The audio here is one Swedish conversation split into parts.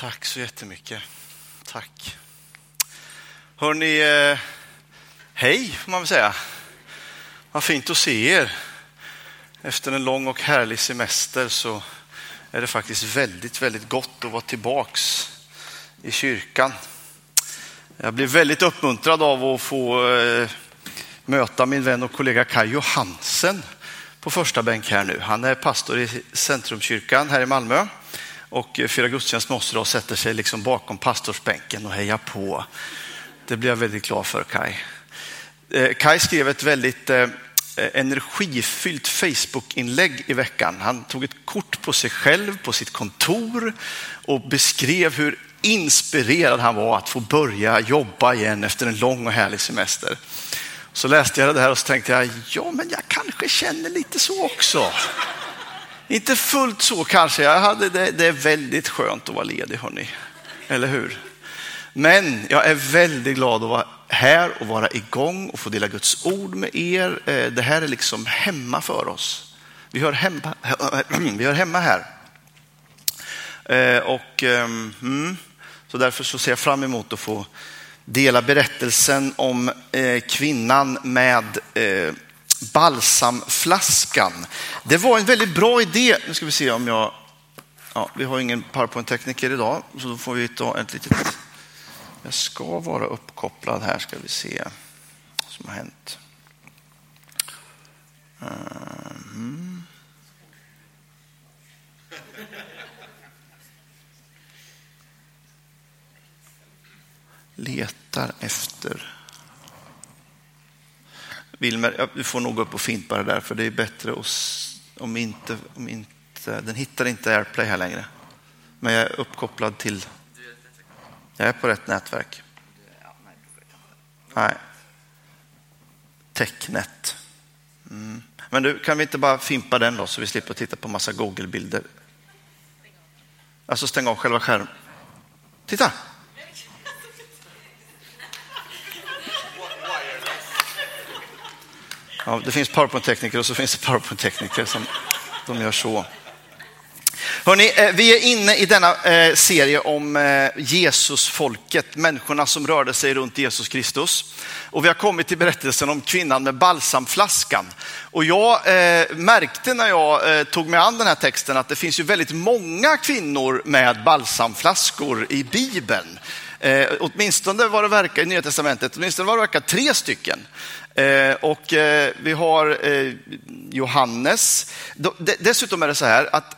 Tack så jättemycket. Tack. Hörni, eh, hej får man väl säga. Vad fint att se er. Efter en lång och härlig semester så är det faktiskt väldigt, väldigt gott att vara tillbaks i kyrkan. Jag blir väldigt uppmuntrad av att få eh, möta min vän och kollega Kai Johansen på första bänk här nu. Han är pastor i Centrumkyrkan här i Malmö och firar gudstjänst med oss idag och sätter sig liksom bakom pastorsbänken och hejar på. Det blir jag väldigt glad för Kai. Eh, Kai skrev ett väldigt eh, energifyllt Facebook-inlägg i veckan. Han tog ett kort på sig själv på sitt kontor och beskrev hur inspirerad han var att få börja jobba igen efter en lång och härlig semester. Så läste jag det här och så tänkte jag, ja men jag kanske känner lite så också. Inte fullt så kanske, jag hade det, det är väldigt skönt att vara ledig hörni. Eller hur? Men jag är väldigt glad att vara här och vara igång och få dela Guds ord med er. Eh, det här är liksom hemma för oss. Vi hör hemma, vi hör hemma här. Eh, och, ehm, mm, så därför så ser jag fram emot att få dela berättelsen om eh, kvinnan med balsamflaskan. Det var en väldigt bra idé. Nu ska vi se om jag... Ja, vi har ingen PowerPoint-tekniker idag, så då får vi ta ett litet... Jag ska vara uppkopplad här, ska vi se vad som har hänt. Mm. Letar efter Wilmer, du får nog gå upp och fimpa det där för det är bättre om inte, om inte, den hittar inte AirPlay här längre. Men jag är uppkopplad till, jag är på rätt nätverk. Nej. Technet. Mm. Men du, kan vi inte bara fimpa den då så vi slipper titta på massa Google-bilder? Alltså stänga av själva skärmen. Titta! Ja, det finns PowerPoint-tekniker och så finns det PowerPoint-tekniker som de gör så. Hörrni, eh, vi är inne i denna eh, serie om eh, Jesusfolket, människorna som rörde sig runt Jesus Kristus. Och vi har kommit till berättelsen om kvinnan med balsamflaskan. Och jag eh, märkte när jag tog mig an den här texten att det finns ju väldigt många kvinnor med balsamflaskor i Bibeln. Eh, åtminstone vad det verkar i Nya Testamentet, åtminstone vad det verkar tre stycken. Eh, och eh, vi har eh, Johannes. Dessutom är det så här att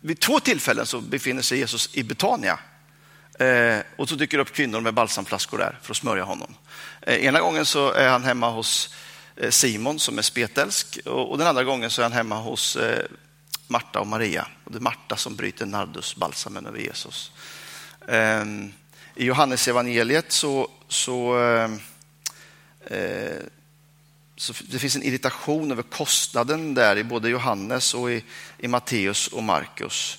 vid två tillfällen så befinner sig Jesus i Betania. Eh, och så dyker det upp kvinnor med balsamflaskor där för att smörja honom. Eh, ena gången så är han hemma hos eh, Simon som är spetälsk och den andra gången så är han hemma hos eh, Marta och Maria. Och det är Marta som bryter nardusbalsamen över Jesus. Ehm, i Johannes evangeliet så, så Eh, eh så det finns en irritation över kostnaden där i både Johannes och i, i Matteus och Markus.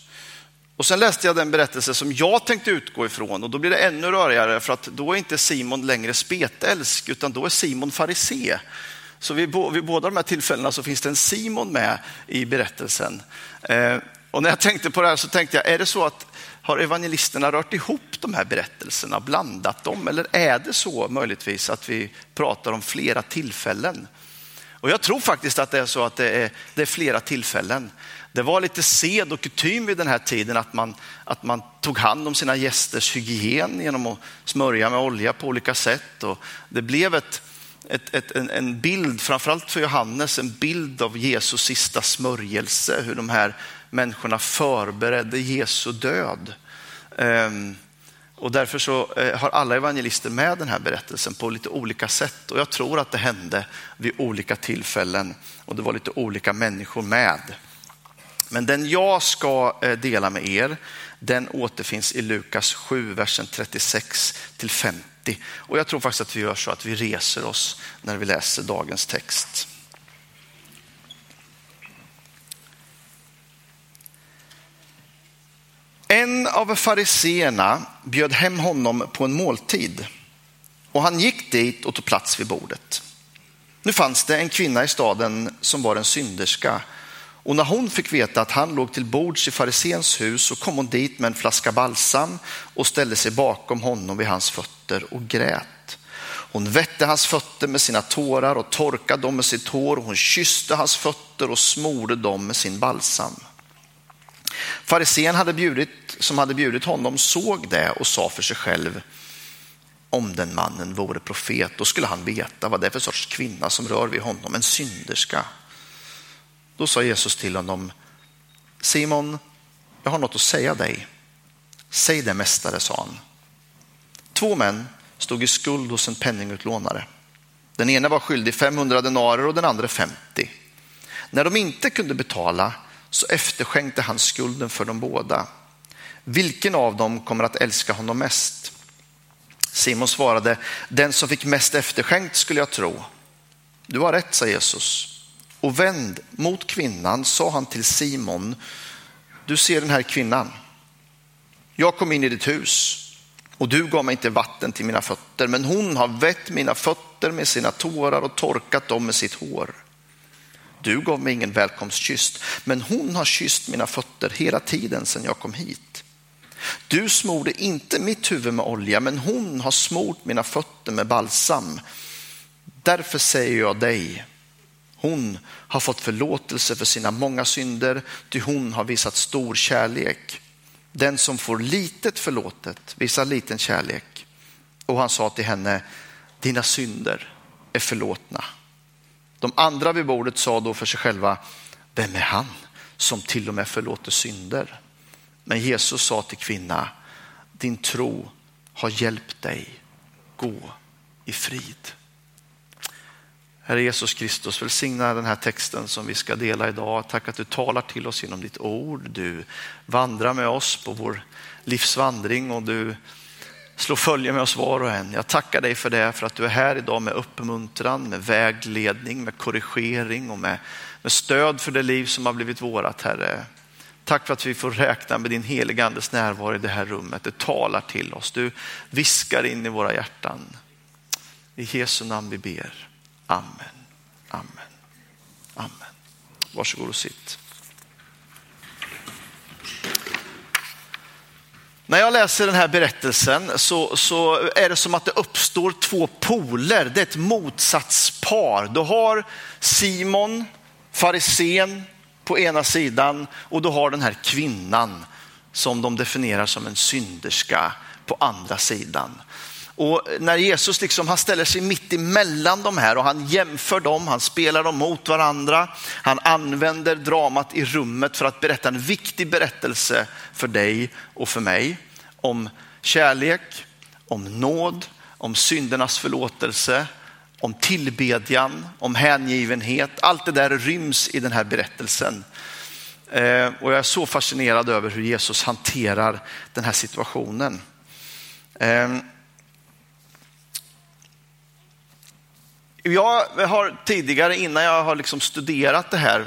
Och sen läste jag den berättelse som jag tänkte utgå ifrån och då blir det ännu rörigare för att då är inte Simon längre spetälsk utan då är Simon farisé. Så vid, vid båda de här tillfällena så finns det en Simon med i berättelsen. Eh, och när jag tänkte på det här så tänkte jag, är det så att har evangelisterna rört ihop de här berättelserna, blandat dem? Eller är det så möjligtvis att vi pratar om flera tillfällen? Och jag tror faktiskt att det är så att det är, det är flera tillfällen. Det var lite sed och kutym vid den här tiden att man, att man tog hand om sina gästers hygien genom att smörja med olja på olika sätt. Och det blev ett, ett, ett, en, en bild, framförallt för Johannes, en bild av Jesus sista smörjelse, hur de här människorna förberedde Jesu död. Ehm, och därför så eh, har alla evangelister med den här berättelsen på lite olika sätt. Och jag tror att det hände vid olika tillfällen och det var lite olika människor med. Men den jag ska eh, dela med er, den återfinns i Lukas 7, versen 36 till 50. Och jag tror faktiskt att vi gör så att vi reser oss när vi läser dagens text. En av fariseerna bjöd hem honom på en måltid och han gick dit och tog plats vid bordet. Nu fanns det en kvinna i staden som var en synderska Och när hon fick veta att han låg till bords i farisens hus så kom hon dit med en flaska balsam och ställde sig bakom honom vid hans fötter och grät. Hon vette hans fötter med sina tårar och torkade dem med sitt hår. Hon kysste hans fötter och smorde dem med sin balsam. Farisén hade bjudit, som hade bjudit honom såg det och sa för sig själv, om den mannen vore profet, då skulle han veta vad det är för sorts kvinna som rör vid honom, en synderska. Då sa Jesus till honom, Simon, jag har något att säga dig. Säg det mästare, sa han. Två män stod i skuld hos en penningutlånare. Den ena var skyldig 500 denarer och den andra 50. När de inte kunde betala så efterskänkte han skulden för dem båda. Vilken av dem kommer att älska honom mest? Simon svarade, den som fick mest efterskänkt skulle jag tro. Du har rätt, sa Jesus. Och vänd mot kvinnan sa han till Simon, du ser den här kvinnan. Jag kom in i ditt hus och du gav mig inte vatten till mina fötter, men hon har vett mina fötter med sina tårar och torkat dem med sitt hår. Du gav mig ingen välkomstkyss, men hon har kysst mina fötter hela tiden sedan jag kom hit. Du smorde inte mitt huvud med olja, men hon har smort mina fötter med balsam. Därför säger jag dig, hon har fått förlåtelse för sina många synder, ty hon har visat stor kärlek. Den som får litet förlåtet visar liten kärlek. Och han sa till henne, dina synder är förlåtna. De andra vid bordet sa då för sig själva, vem är han som till och med förlåter synder? Men Jesus sa till kvinna, din tro har hjälpt dig, gå i frid. Herre Jesus Kristus, välsigna den här texten som vi ska dela idag. Tack att du talar till oss genom ditt ord. Du vandrar med oss på vår livsvandring och du Slå följe med oss var och en. Jag tackar dig för det, för att du är här idag med uppmuntran, med vägledning, med korrigering och med, med stöd för det liv som har blivit vårat, Herre. Tack för att vi får räkna med din heliga andes närvaro i det här rummet. Du talar till oss, du viskar in i våra hjärtan. I Jesu namn vi ber. Amen. Amen. Amen. Varsågod och sitt. När jag läser den här berättelsen så, så, är det som att det uppstår två poler. Det är ett motsatspar. Du har Simon, farisén på ena sidan och du har den här kvinnan som de definierar som en synderska på andra sidan. Och när Jesus liksom, han ställer sig mitt emellan de här och han jämför dem, han spelar dem mot varandra. Han använder dramat i rummet för att berätta en viktig berättelse för dig och för mig om kärlek, om nåd, om syndernas förlåtelse, om tillbedjan, om hängivenhet. Allt det där ryms i den här berättelsen. Eh, och jag är så fascinerad över hur Jesus hanterar den här situationen. Eh, Jag har tidigare, innan jag har liksom studerat det här,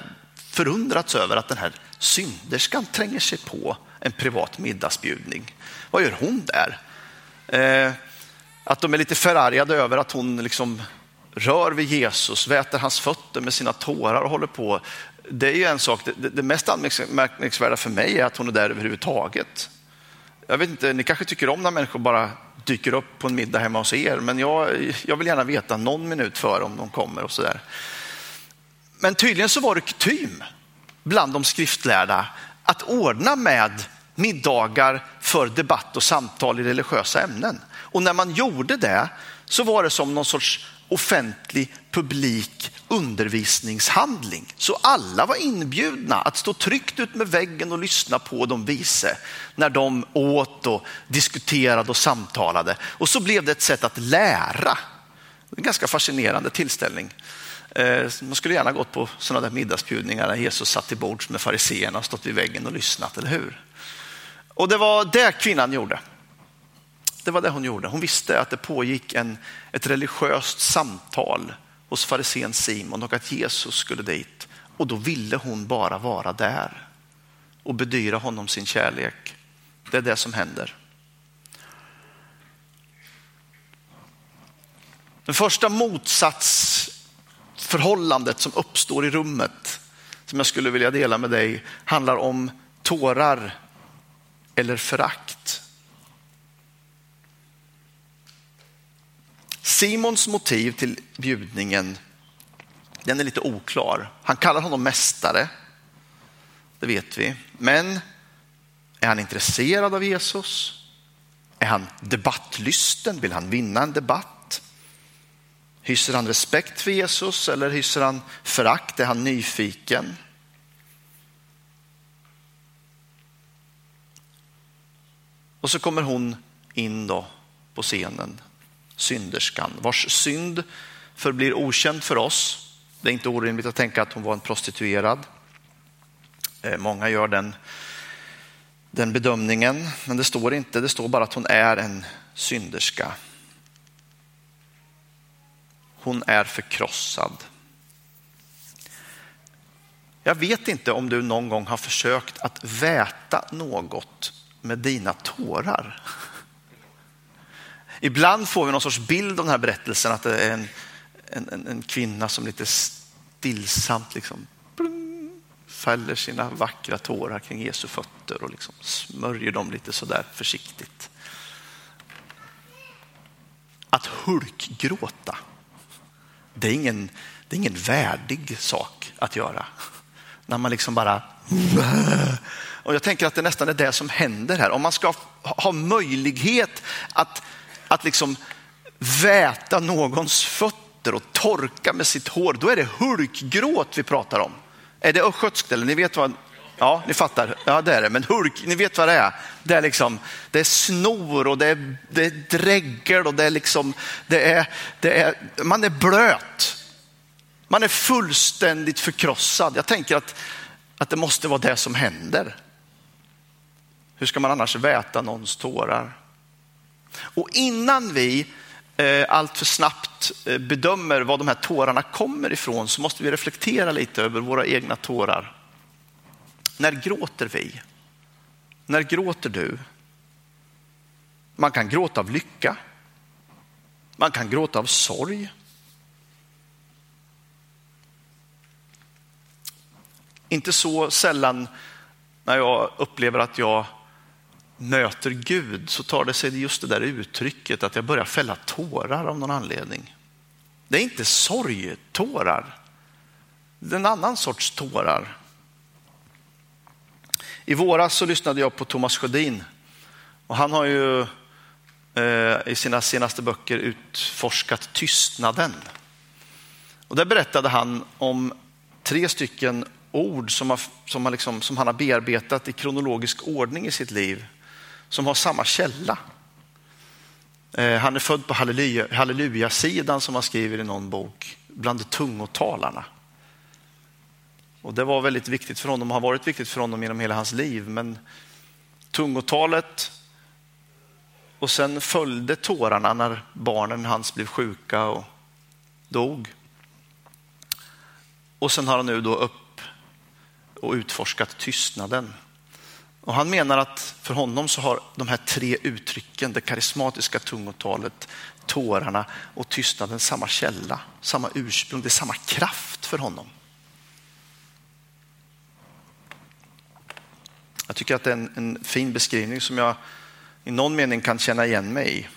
förundrats över att den här synderskan tränger sig på en privat middagsbjudning. Vad gör hon där? Eh, att de är lite förargade över att hon liksom rör vid Jesus, väter hans fötter med sina tårar och håller på. Det är ju en sak. Det, det mest anmärkningsvärda för mig är att hon är där överhuvudtaget. Jag vet inte, ni kanske tycker om när människor bara dyker upp på en middag hemma hos er, men jag, jag vill gärna veta någon minut före om de kommer och så där. Men tydligen så var det kutym bland de skriftlärda att ordna med middagar för debatt och samtal i religiösa ämnen. Och när man gjorde det så var det som någon sorts offentlig publik undervisningshandling. Så alla var inbjudna att stå tryggt ut med väggen och lyssna på de vise när de åt och diskuterade och samtalade. Och så blev det ett sätt att lära. En ganska fascinerande tillställning. Eh, man skulle gärna gått på sådana där middagsbjudningar där Jesus satt till bords med fariseerna och stått vid väggen och lyssnat, eller hur? Och det var det kvinnan gjorde. Det var det hon gjorde. Hon visste att det pågick en, ett religiöst samtal hos farisén Simon och att Jesus skulle dit. Och då ville hon bara vara där och bedyra honom sin kärlek. Det är det som händer. Det första motsatsförhållandet som uppstår i rummet som jag skulle vilja dela med dig handlar om tårar eller förakt. Simons motiv till bjudningen den är lite oklar. Han kallar honom mästare, det vet vi. Men är han intresserad av Jesus? Är han debattlysten? Vill han vinna en debatt? Hyser han respekt för Jesus eller hyser han förakt? Är han nyfiken? Och så kommer hon in då på scenen, synderskan, vars synd förblir okänd för oss. Det är inte orimligt att tänka att hon var en prostituerad. Eh, många gör den, den bedömningen, men det står inte. Det står bara att hon är en synderska. Hon är förkrossad. Jag vet inte om du någon gång har försökt att väta något med dina tårar. Ibland får vi någon sorts bild av den här berättelsen att det är en, en, en kvinna som lite stillsamt liksom fäller sina vackra tårar kring Jesu fötter och liksom smörjer dem lite sådär försiktigt. Att hulkgråta, det är ingen, det är ingen värdig sak att göra. När man liksom bara och jag tänker att det nästan är det som händer här. Om man ska ha möjlighet att, att liksom väta någons fötter och torka med sitt hår, då är det hulkgråt vi pratar om. Är det östgötskt eller ni vet vad? Ja, ni fattar. Ja, det är det. Men hulk, ni vet vad det är. Det är, liksom, det är snor och det är, det är dräggel och det är liksom, det är, det är, man är blöt. Man är fullständigt förkrossad. Jag tänker att, att det måste vara det som händer. Hur ska man annars väta någons tårar? Och innan vi eh, allt för snabbt eh, bedömer var de här tårarna kommer ifrån så måste vi reflektera lite över våra egna tårar. När gråter vi? När gråter du? Man kan gråta av lycka. Man kan gråta av sorg. Inte så sällan när jag upplever att jag möter Gud så tar det sig just det där uttrycket att jag börjar fälla tårar av någon anledning. Det är inte sorgtårar. Det är en annan sorts tårar. I våras så lyssnade jag på Thomas Sjödin och han har ju eh, i sina senaste böcker utforskat tystnaden. Och där berättade han om tre stycken ord som, har, som, har liksom, som han har bearbetat i kronologisk ordning i sitt liv som har samma källa. Eh, han är född på halleluja-sidan som han skriver i någon bok, bland tungotalarna. Och det var väldigt viktigt för honom och har varit viktigt för honom genom hela hans liv. Men tungotalet och sen följde tårarna när barnen hans blev sjuka och dog. Och sen har han nu då upp och utforskat tystnaden. Och han menar att för honom så har de här tre uttrycken, det karismatiska tungotalet, tårarna och tystnaden samma källa, samma ursprung, det är samma kraft för honom. Jag tycker att det är en, en fin beskrivning som jag i någon mening kan känna igen mig i.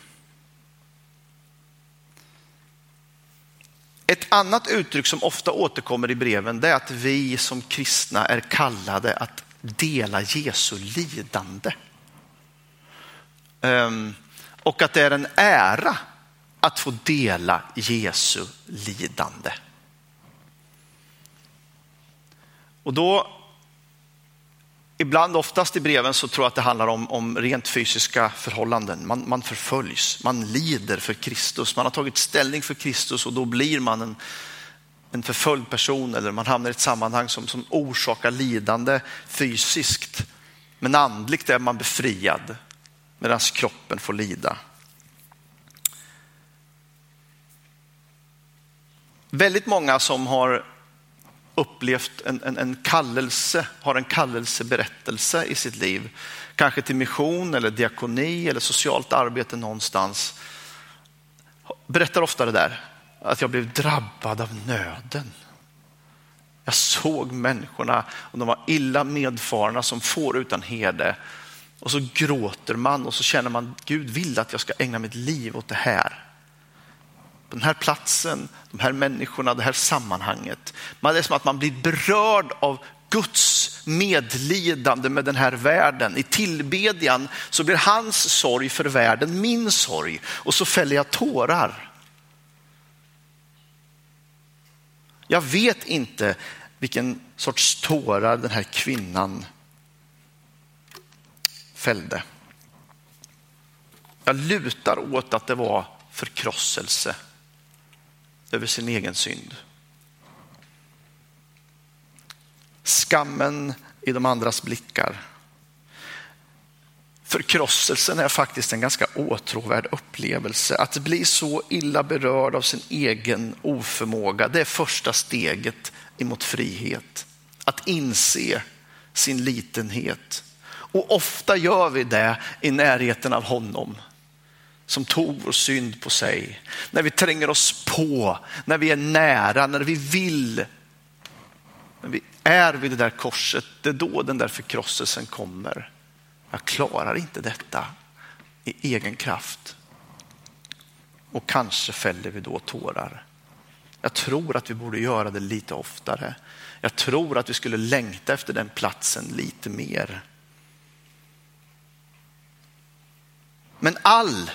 Ett annat uttryck som ofta återkommer i breven det är att vi som kristna är kallade att dela Jesu lidande. Ehm, och att det är en ära att få dela Jesu lidande. Och då, ibland, oftast i breven så tror jag att det handlar om, om rent fysiska förhållanden. Man, man förföljs, man lider för Kristus, man har tagit ställning för Kristus och då blir man en, en förföljd person eller man hamnar i ett sammanhang som, som orsakar lidande fysiskt. Men andligt är man befriad medan kroppen får lida. Väldigt många som har upplevt en, en, en, kallelse, har en kallelseberättelse i sitt liv, kanske till mission eller diakoni eller socialt arbete någonstans, berättar ofta det där att jag blev drabbad av nöden. Jag såg människorna och de var illa medfarna som får utan herde. Och så gråter man och så känner man Gud vill att jag ska ägna mitt liv åt det här. På den här platsen, de här människorna, det här sammanhanget. Men det är som att man blir berörd av Guds medlidande med den här världen. I tillbedjan så blir hans sorg för världen min sorg och så fäller jag tårar. Jag vet inte vilken sorts tårar den här kvinnan fällde. Jag lutar åt att det var förkrosselse över sin egen synd. Skammen i de andras blickar. Förkrosselsen är faktiskt en ganska åtråvärd upplevelse. Att bli så illa berörd av sin egen oförmåga, det är första steget emot frihet. Att inse sin litenhet. Och ofta gör vi det i närheten av honom som tog vår synd på sig. När vi tränger oss på, när vi är nära, när vi vill. När vi är vid det där korset, det är då den där förkrosselsen kommer. Jag klarar inte detta i egen kraft. Och kanske fäller vi då tårar. Jag tror att vi borde göra det lite oftare. Jag tror att vi skulle längta efter den platsen lite mer. Men all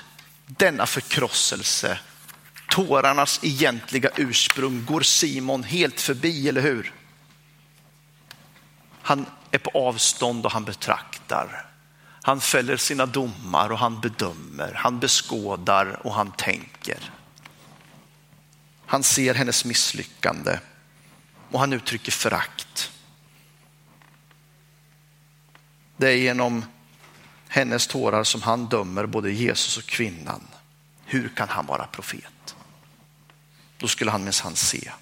denna förkrosselse, tårarnas egentliga ursprung, går Simon helt förbi, eller hur? Han är på avstånd och han betraktar. Han fäller sina domar och han bedömer. Han beskådar och han tänker. Han ser hennes misslyckande och han uttrycker förakt. Det är genom hennes tårar som han dömer både Jesus och kvinnan. Hur kan han vara profet? Då skulle han minsann se.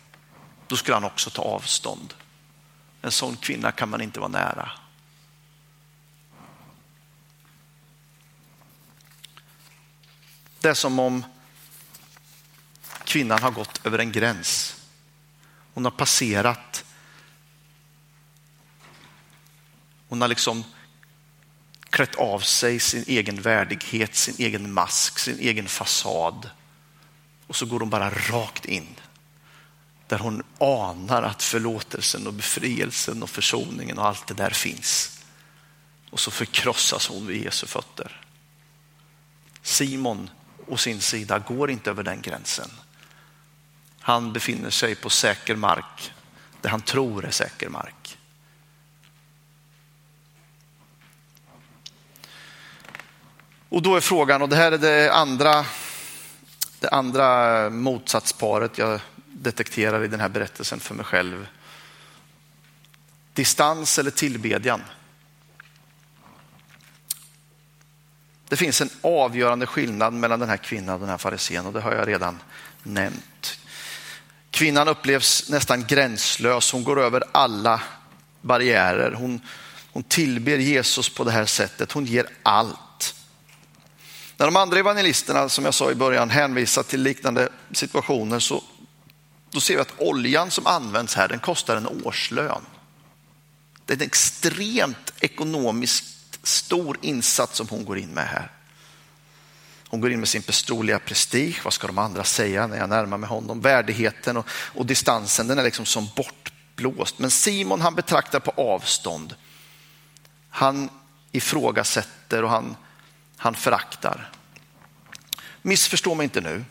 Då skulle han också ta avstånd. En sån kvinna kan man inte vara nära. Det är som om kvinnan har gått över en gräns. Hon har passerat. Hon har liksom klätt av sig sin egen värdighet, sin egen mask, sin egen fasad. Och så går hon bara rakt in där hon anar att förlåtelsen och befrielsen och försoningen och allt det där finns. Och så förkrossas hon vid Jesu fötter. Simon å sin sida går inte över den gränsen. Han befinner sig på säker mark, det han tror är säker mark. Och då är frågan, och det här är det andra, det andra motsatsparet jag detekterar i den här berättelsen för mig själv. Distans eller tillbedjan? Det finns en avgörande skillnad mellan den här kvinnan och den här farisén och det har jag redan nämnt. Kvinnan upplevs nästan gränslös. Hon går över alla barriärer. Hon, hon tillber Jesus på det här sättet. Hon ger allt. När de andra evangelisterna, som jag sa i början, hänvisar till liknande situationer så då ser vi att oljan som används här, den kostar en årslön. Det är en extremt ekonomiskt stor insats som hon går in med här. Hon går in med sin personliga prestige. Vad ska de andra säga när jag närmar mig honom? Värdigheten och, och distansen, den är liksom som bortblåst. Men Simon han betraktar på avstånd. Han ifrågasätter och han, han föraktar. Missförstå mig inte nu.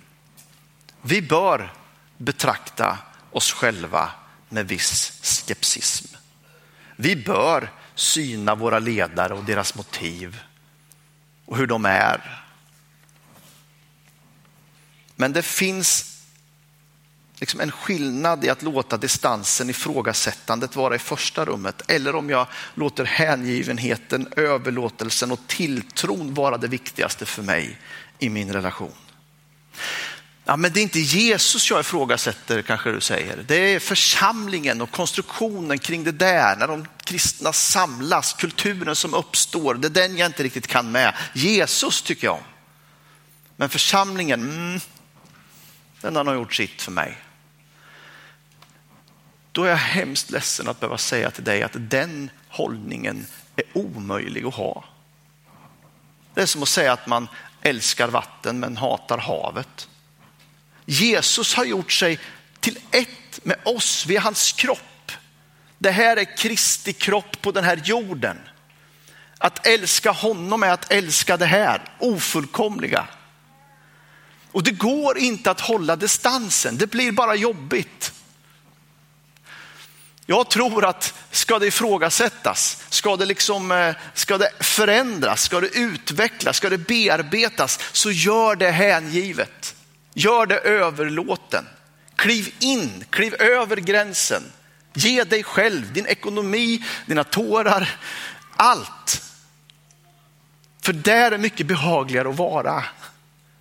Vi bör betrakta oss själva med viss skepsism. Vi bör syna våra ledare och deras motiv och hur de är. Men det finns liksom en skillnad i att låta distansen, ifrågasättandet vara i första rummet eller om jag låter hängivenheten, överlåtelsen och tilltron vara det viktigaste för mig i min relation. Ja, men det är inte Jesus jag ifrågasätter kanske du säger. Det är församlingen och konstruktionen kring det där, när de kristna samlas, kulturen som uppstår. Det är den jag inte riktigt kan med. Jesus tycker jag om. Men församlingen, mm, den har nog gjort sitt för mig. då är jag hemskt ledsen att behöva säga till dig att den hållningen är omöjlig att ha. Det är som att säga att man älskar vatten men hatar havet. Jesus har gjort sig till ett med oss, vi är hans kropp. Det här är Kristi kropp på den här jorden. Att älska honom är att älska det här ofullkomliga. Och det går inte att hålla distansen, det blir bara jobbigt. Jag tror att ska det ifrågasättas, ska det, liksom, eh, ska det förändras, ska det utvecklas, ska det bearbetas, så gör det hängivet. Gör det överlåten. Kliv in, kliv över gränsen. Ge dig själv, din ekonomi, dina tårar, allt. För där är mycket behagligare att vara.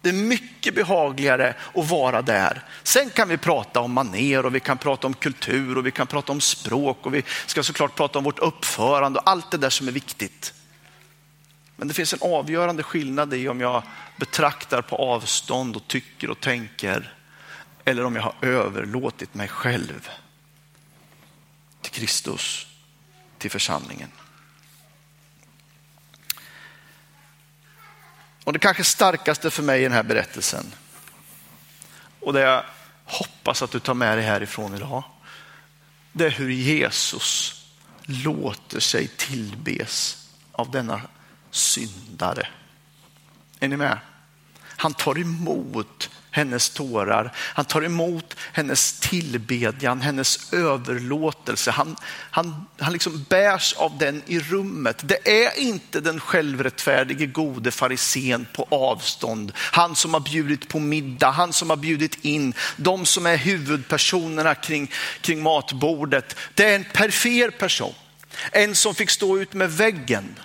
Det är mycket behagligare att vara där. Sen kan vi prata om maner och vi kan prata om kultur och vi kan prata om språk och vi ska såklart prata om vårt uppförande och allt det där som är viktigt. Men det finns en avgörande skillnad i om jag betraktar på avstånd och tycker och tänker eller om jag har överlåtit mig själv till Kristus, till församlingen. Och det kanske starkaste för mig i den här berättelsen och det jag hoppas att du tar med dig härifrån idag, det är hur Jesus låter sig tillbes av denna syndare. Är ni med? Han tar emot hennes tårar. Han tar emot hennes tillbedjan, hennes överlåtelse. Han, han, han liksom bärs av den i rummet. Det är inte den självrättfärdige gode farisén på avstånd. Han som har bjudit på middag, han som har bjudit in de som är huvudpersonerna kring, kring matbordet. Det är en perifer person. En som fick stå ut med väggen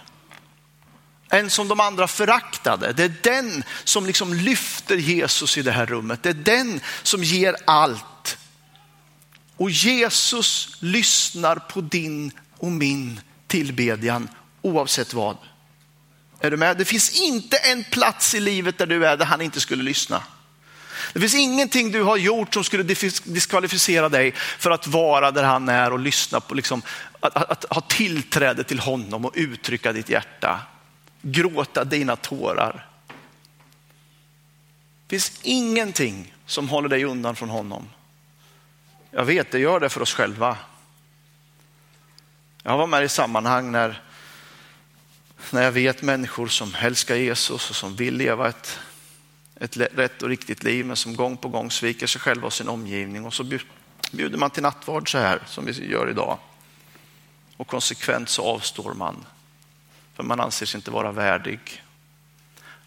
en som de andra föraktade. Det är den som liksom lyfter Jesus i det här rummet. Det är den som ger allt. Och Jesus lyssnar på din och min tillbedjan oavsett vad. Är du med? Det finns inte en plats i livet där du är där han inte skulle lyssna. Det finns ingenting du har gjort som skulle diskvalificera dig för att vara där han är och lyssna på, liksom, att, att, att ha tillträde till honom och uttrycka ditt hjärta gråta dina tårar. Det finns ingenting som håller dig undan från honom. Jag vet, det gör det för oss själva. Jag var med i sammanhang när, när jag vet människor som älskar Jesus och som vill leva ett, ett rätt och riktigt liv men som gång på gång sviker sig själva och sin omgivning och så bjuder man till nattvard så här som vi gör idag. Och konsekvent så avstår man för man anser sig inte vara värdig.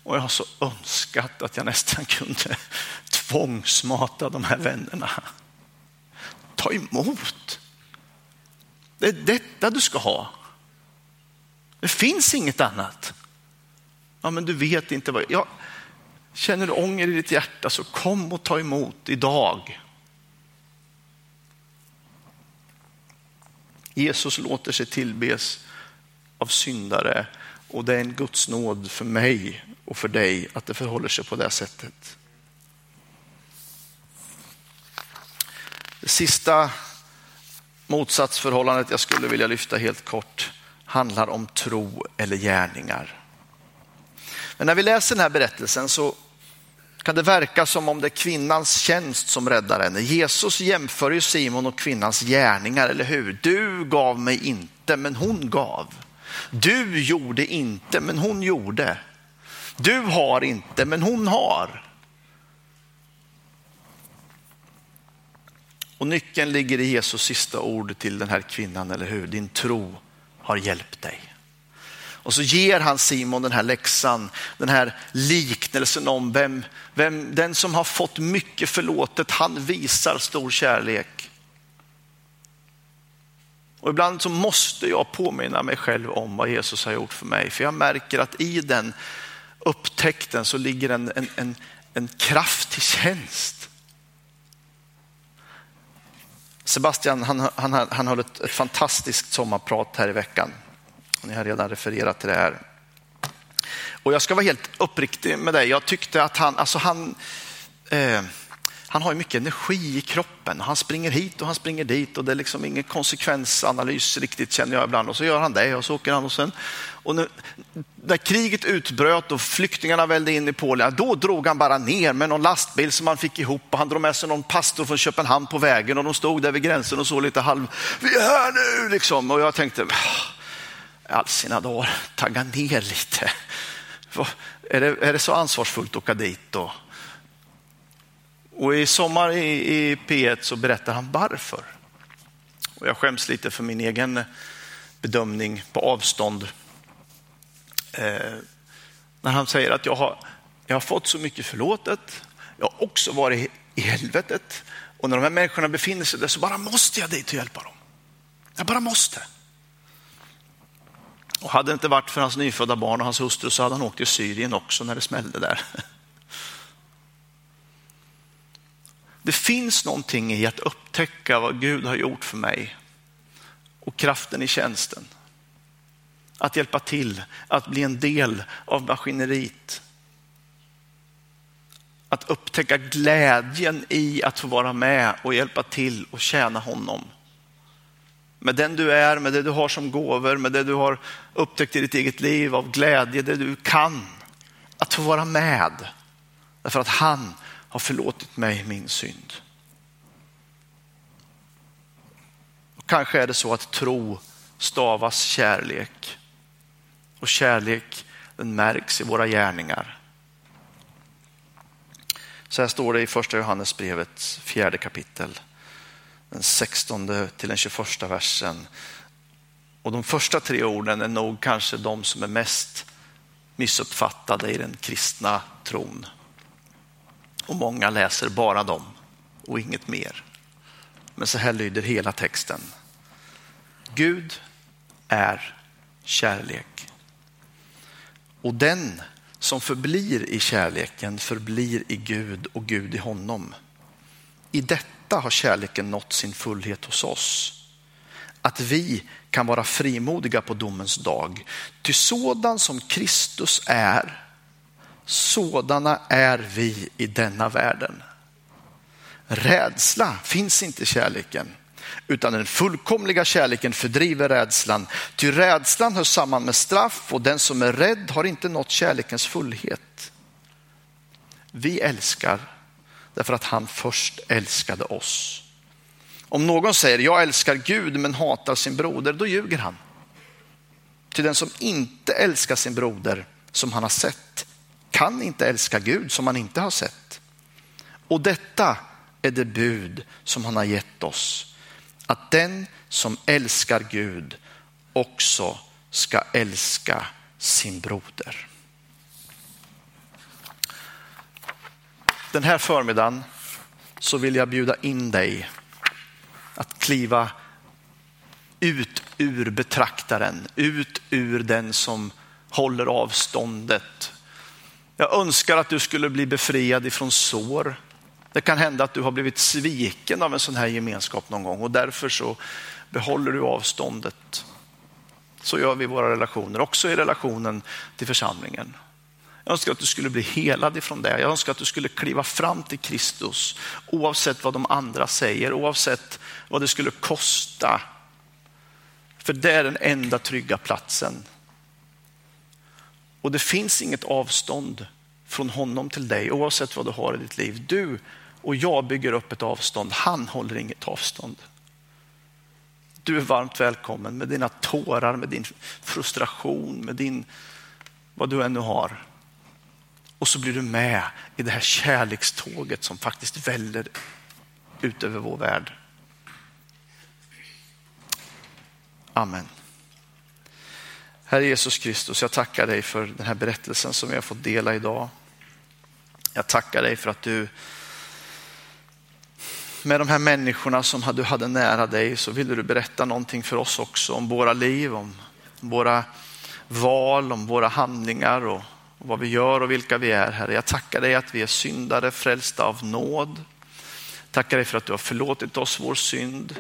Och jag har så önskat att jag nästan kunde tvångsmata de här vännerna. Ta emot. Det är detta du ska ha. Det finns inget annat. Ja, men du vet inte vad... jag... känner du ånger i ditt hjärta så kom och ta emot idag. Jesus låter sig tillbes av syndare och det är en Guds nåd för mig och för dig att det förhåller sig på det sättet. Det sista motsatsförhållandet jag skulle vilja lyfta helt kort handlar om tro eller gärningar. Men när vi läser den här berättelsen så kan det verka som om det är kvinnans tjänst som räddar henne. Jesus jämför ju Simon och kvinnans gärningar, eller hur? Du gav mig inte, men hon gav. Du gjorde inte, men hon gjorde. Du har inte, men hon har. Och nyckeln ligger i Jesus sista ord till den här kvinnan, eller hur? Din tro har hjälpt dig. Och så ger han Simon den här läxan, den här liknelsen om vem, vem den som har fått mycket förlåtet, han visar stor kärlek. Och ibland så måste jag påminna mig själv om vad Jesus har gjort för mig. För jag märker att i den upptäckten så ligger en, en, en, en kraft till tjänst. Sebastian han, han, han höll ett, ett fantastiskt sommarprat här i veckan. Ni har redan refererat till det här. Och jag ska vara helt uppriktig med dig. Jag tyckte att han, alltså han, eh, han har mycket energi i kroppen. Han springer hit och han springer dit och det är liksom ingen konsekvensanalys riktigt känner jag ibland. Och så gör han det och så åker han och sen. Och nu, när kriget utbröt och flyktingarna välde in i Polen, då drog han bara ner med någon lastbil som han fick ihop och han drog med sig någon pastor från Köpenhamn på vägen och de stod där vid gränsen och så lite halv, vi är här nu liksom. Och jag tänkte, ah, all sina dagar, tagga ner lite. Är det, är det så ansvarsfullt att åka dit då? Och och i sommar i, i P1 så berättar han varför. Och jag skäms lite för min egen eh, bedömning på avstånd. Eh, när han säger att jag har, jag har fått så mycket förlåtet. Jag har också varit i helvetet. Och när de här människorna befinner sig där så bara måste jag dit och hjälpa dem. Jag bara måste. Och hade det inte varit för hans nyfödda barn och hans hustru så hade han åkt till Syrien också när det smällde där. Det finns någonting i att upptäcka vad Gud har gjort för mig och kraften i tjänsten. Att hjälpa till, att bli en del av maskineriet. Att upptäcka glädjen i att få vara med och hjälpa till och tjäna honom. Med den du är, med det du har som gåvor, med det du har upptäckt i ditt eget liv av glädje, det du kan. Att få vara med. Därför att han har förlåtit mig min synd. Och kanske är det så att tro stavas kärlek. Och kärlek den märks i våra gärningar. Så här står det i första Johannesbrevets fjärde kapitel. Den 16 till den 21 versen. Och de första tre orden är nog kanske de som är mest missuppfattade i den kristna tron. Och många läser bara dem och inget mer. Men så här lyder hela texten. Gud är kärlek. Och den som förblir i kärleken förblir i Gud och Gud i honom. I detta har kärleken nått sin fullhet hos oss. Att vi kan vara frimodiga på domens dag. Ty sådan som Kristus är sådana är vi i denna världen. Rädsla finns inte i kärleken, utan den fullkomliga kärleken fördriver rädslan. Ty rädslan hör samman med straff och den som är rädd har inte nått kärlekens fullhet. Vi älskar därför att han först älskade oss. Om någon säger jag älskar Gud men hatar sin broder, då ljuger han. Till den som inte älskar sin broder som han har sett kan inte älska Gud som man inte har sett. Och detta är det bud som han har gett oss. Att den som älskar Gud också ska älska sin broder. Den här förmiddagen så vill jag bjuda in dig att kliva ut ur betraktaren, ut ur den som håller avståndet jag önskar att du skulle bli befriad ifrån sår. Det kan hända att du har blivit sviken av en sån här gemenskap någon gång och därför så behåller du avståndet. Så gör vi i våra relationer, också i relationen till församlingen. Jag önskar att du skulle bli helad ifrån det. Jag önskar att du skulle kliva fram till Kristus oavsett vad de andra säger, oavsett vad det skulle kosta. För det är den enda trygga platsen och det finns inget avstånd från honom till dig oavsett vad du har i ditt liv. Du och jag bygger upp ett avstånd. Han håller inget avstånd. Du är varmt välkommen med dina tårar, med din frustration, med din, vad du ännu har. Och så blir du med i det här kärlekståget som faktiskt väller ut över vår värld. Amen. Herre Jesus Kristus, jag tackar dig för den här berättelsen som vi har fått dela idag. Jag tackar dig för att du med de här människorna som du hade nära dig så ville du berätta någonting för oss också om våra liv, om våra val, om våra handlingar och vad vi gör och vilka vi är. Herre, jag tackar dig att vi är syndare frälsta av nåd. Tackar dig för att du har förlåtit oss vår synd.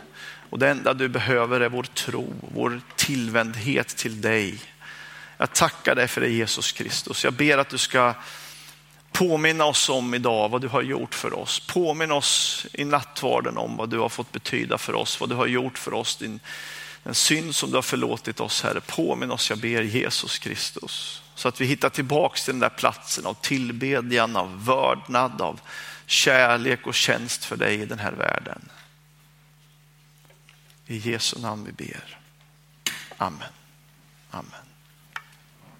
Och det enda du behöver är vår tro, vår tillvändhet till dig. Jag tackar dig för det Jesus Kristus. Jag ber att du ska påminna oss om idag vad du har gjort för oss. Påminn oss i nattvarden om vad du har fått betyda för oss, vad du har gjort för oss, din, den synd som du har förlåtit oss Herre. Påminn oss, jag ber Jesus Kristus. Så att vi hittar tillbaks till den där platsen av tillbedjan, av vördnad, av kärlek och tjänst för dig i den här världen. I Jesu namn vi ber. Amen. Amen.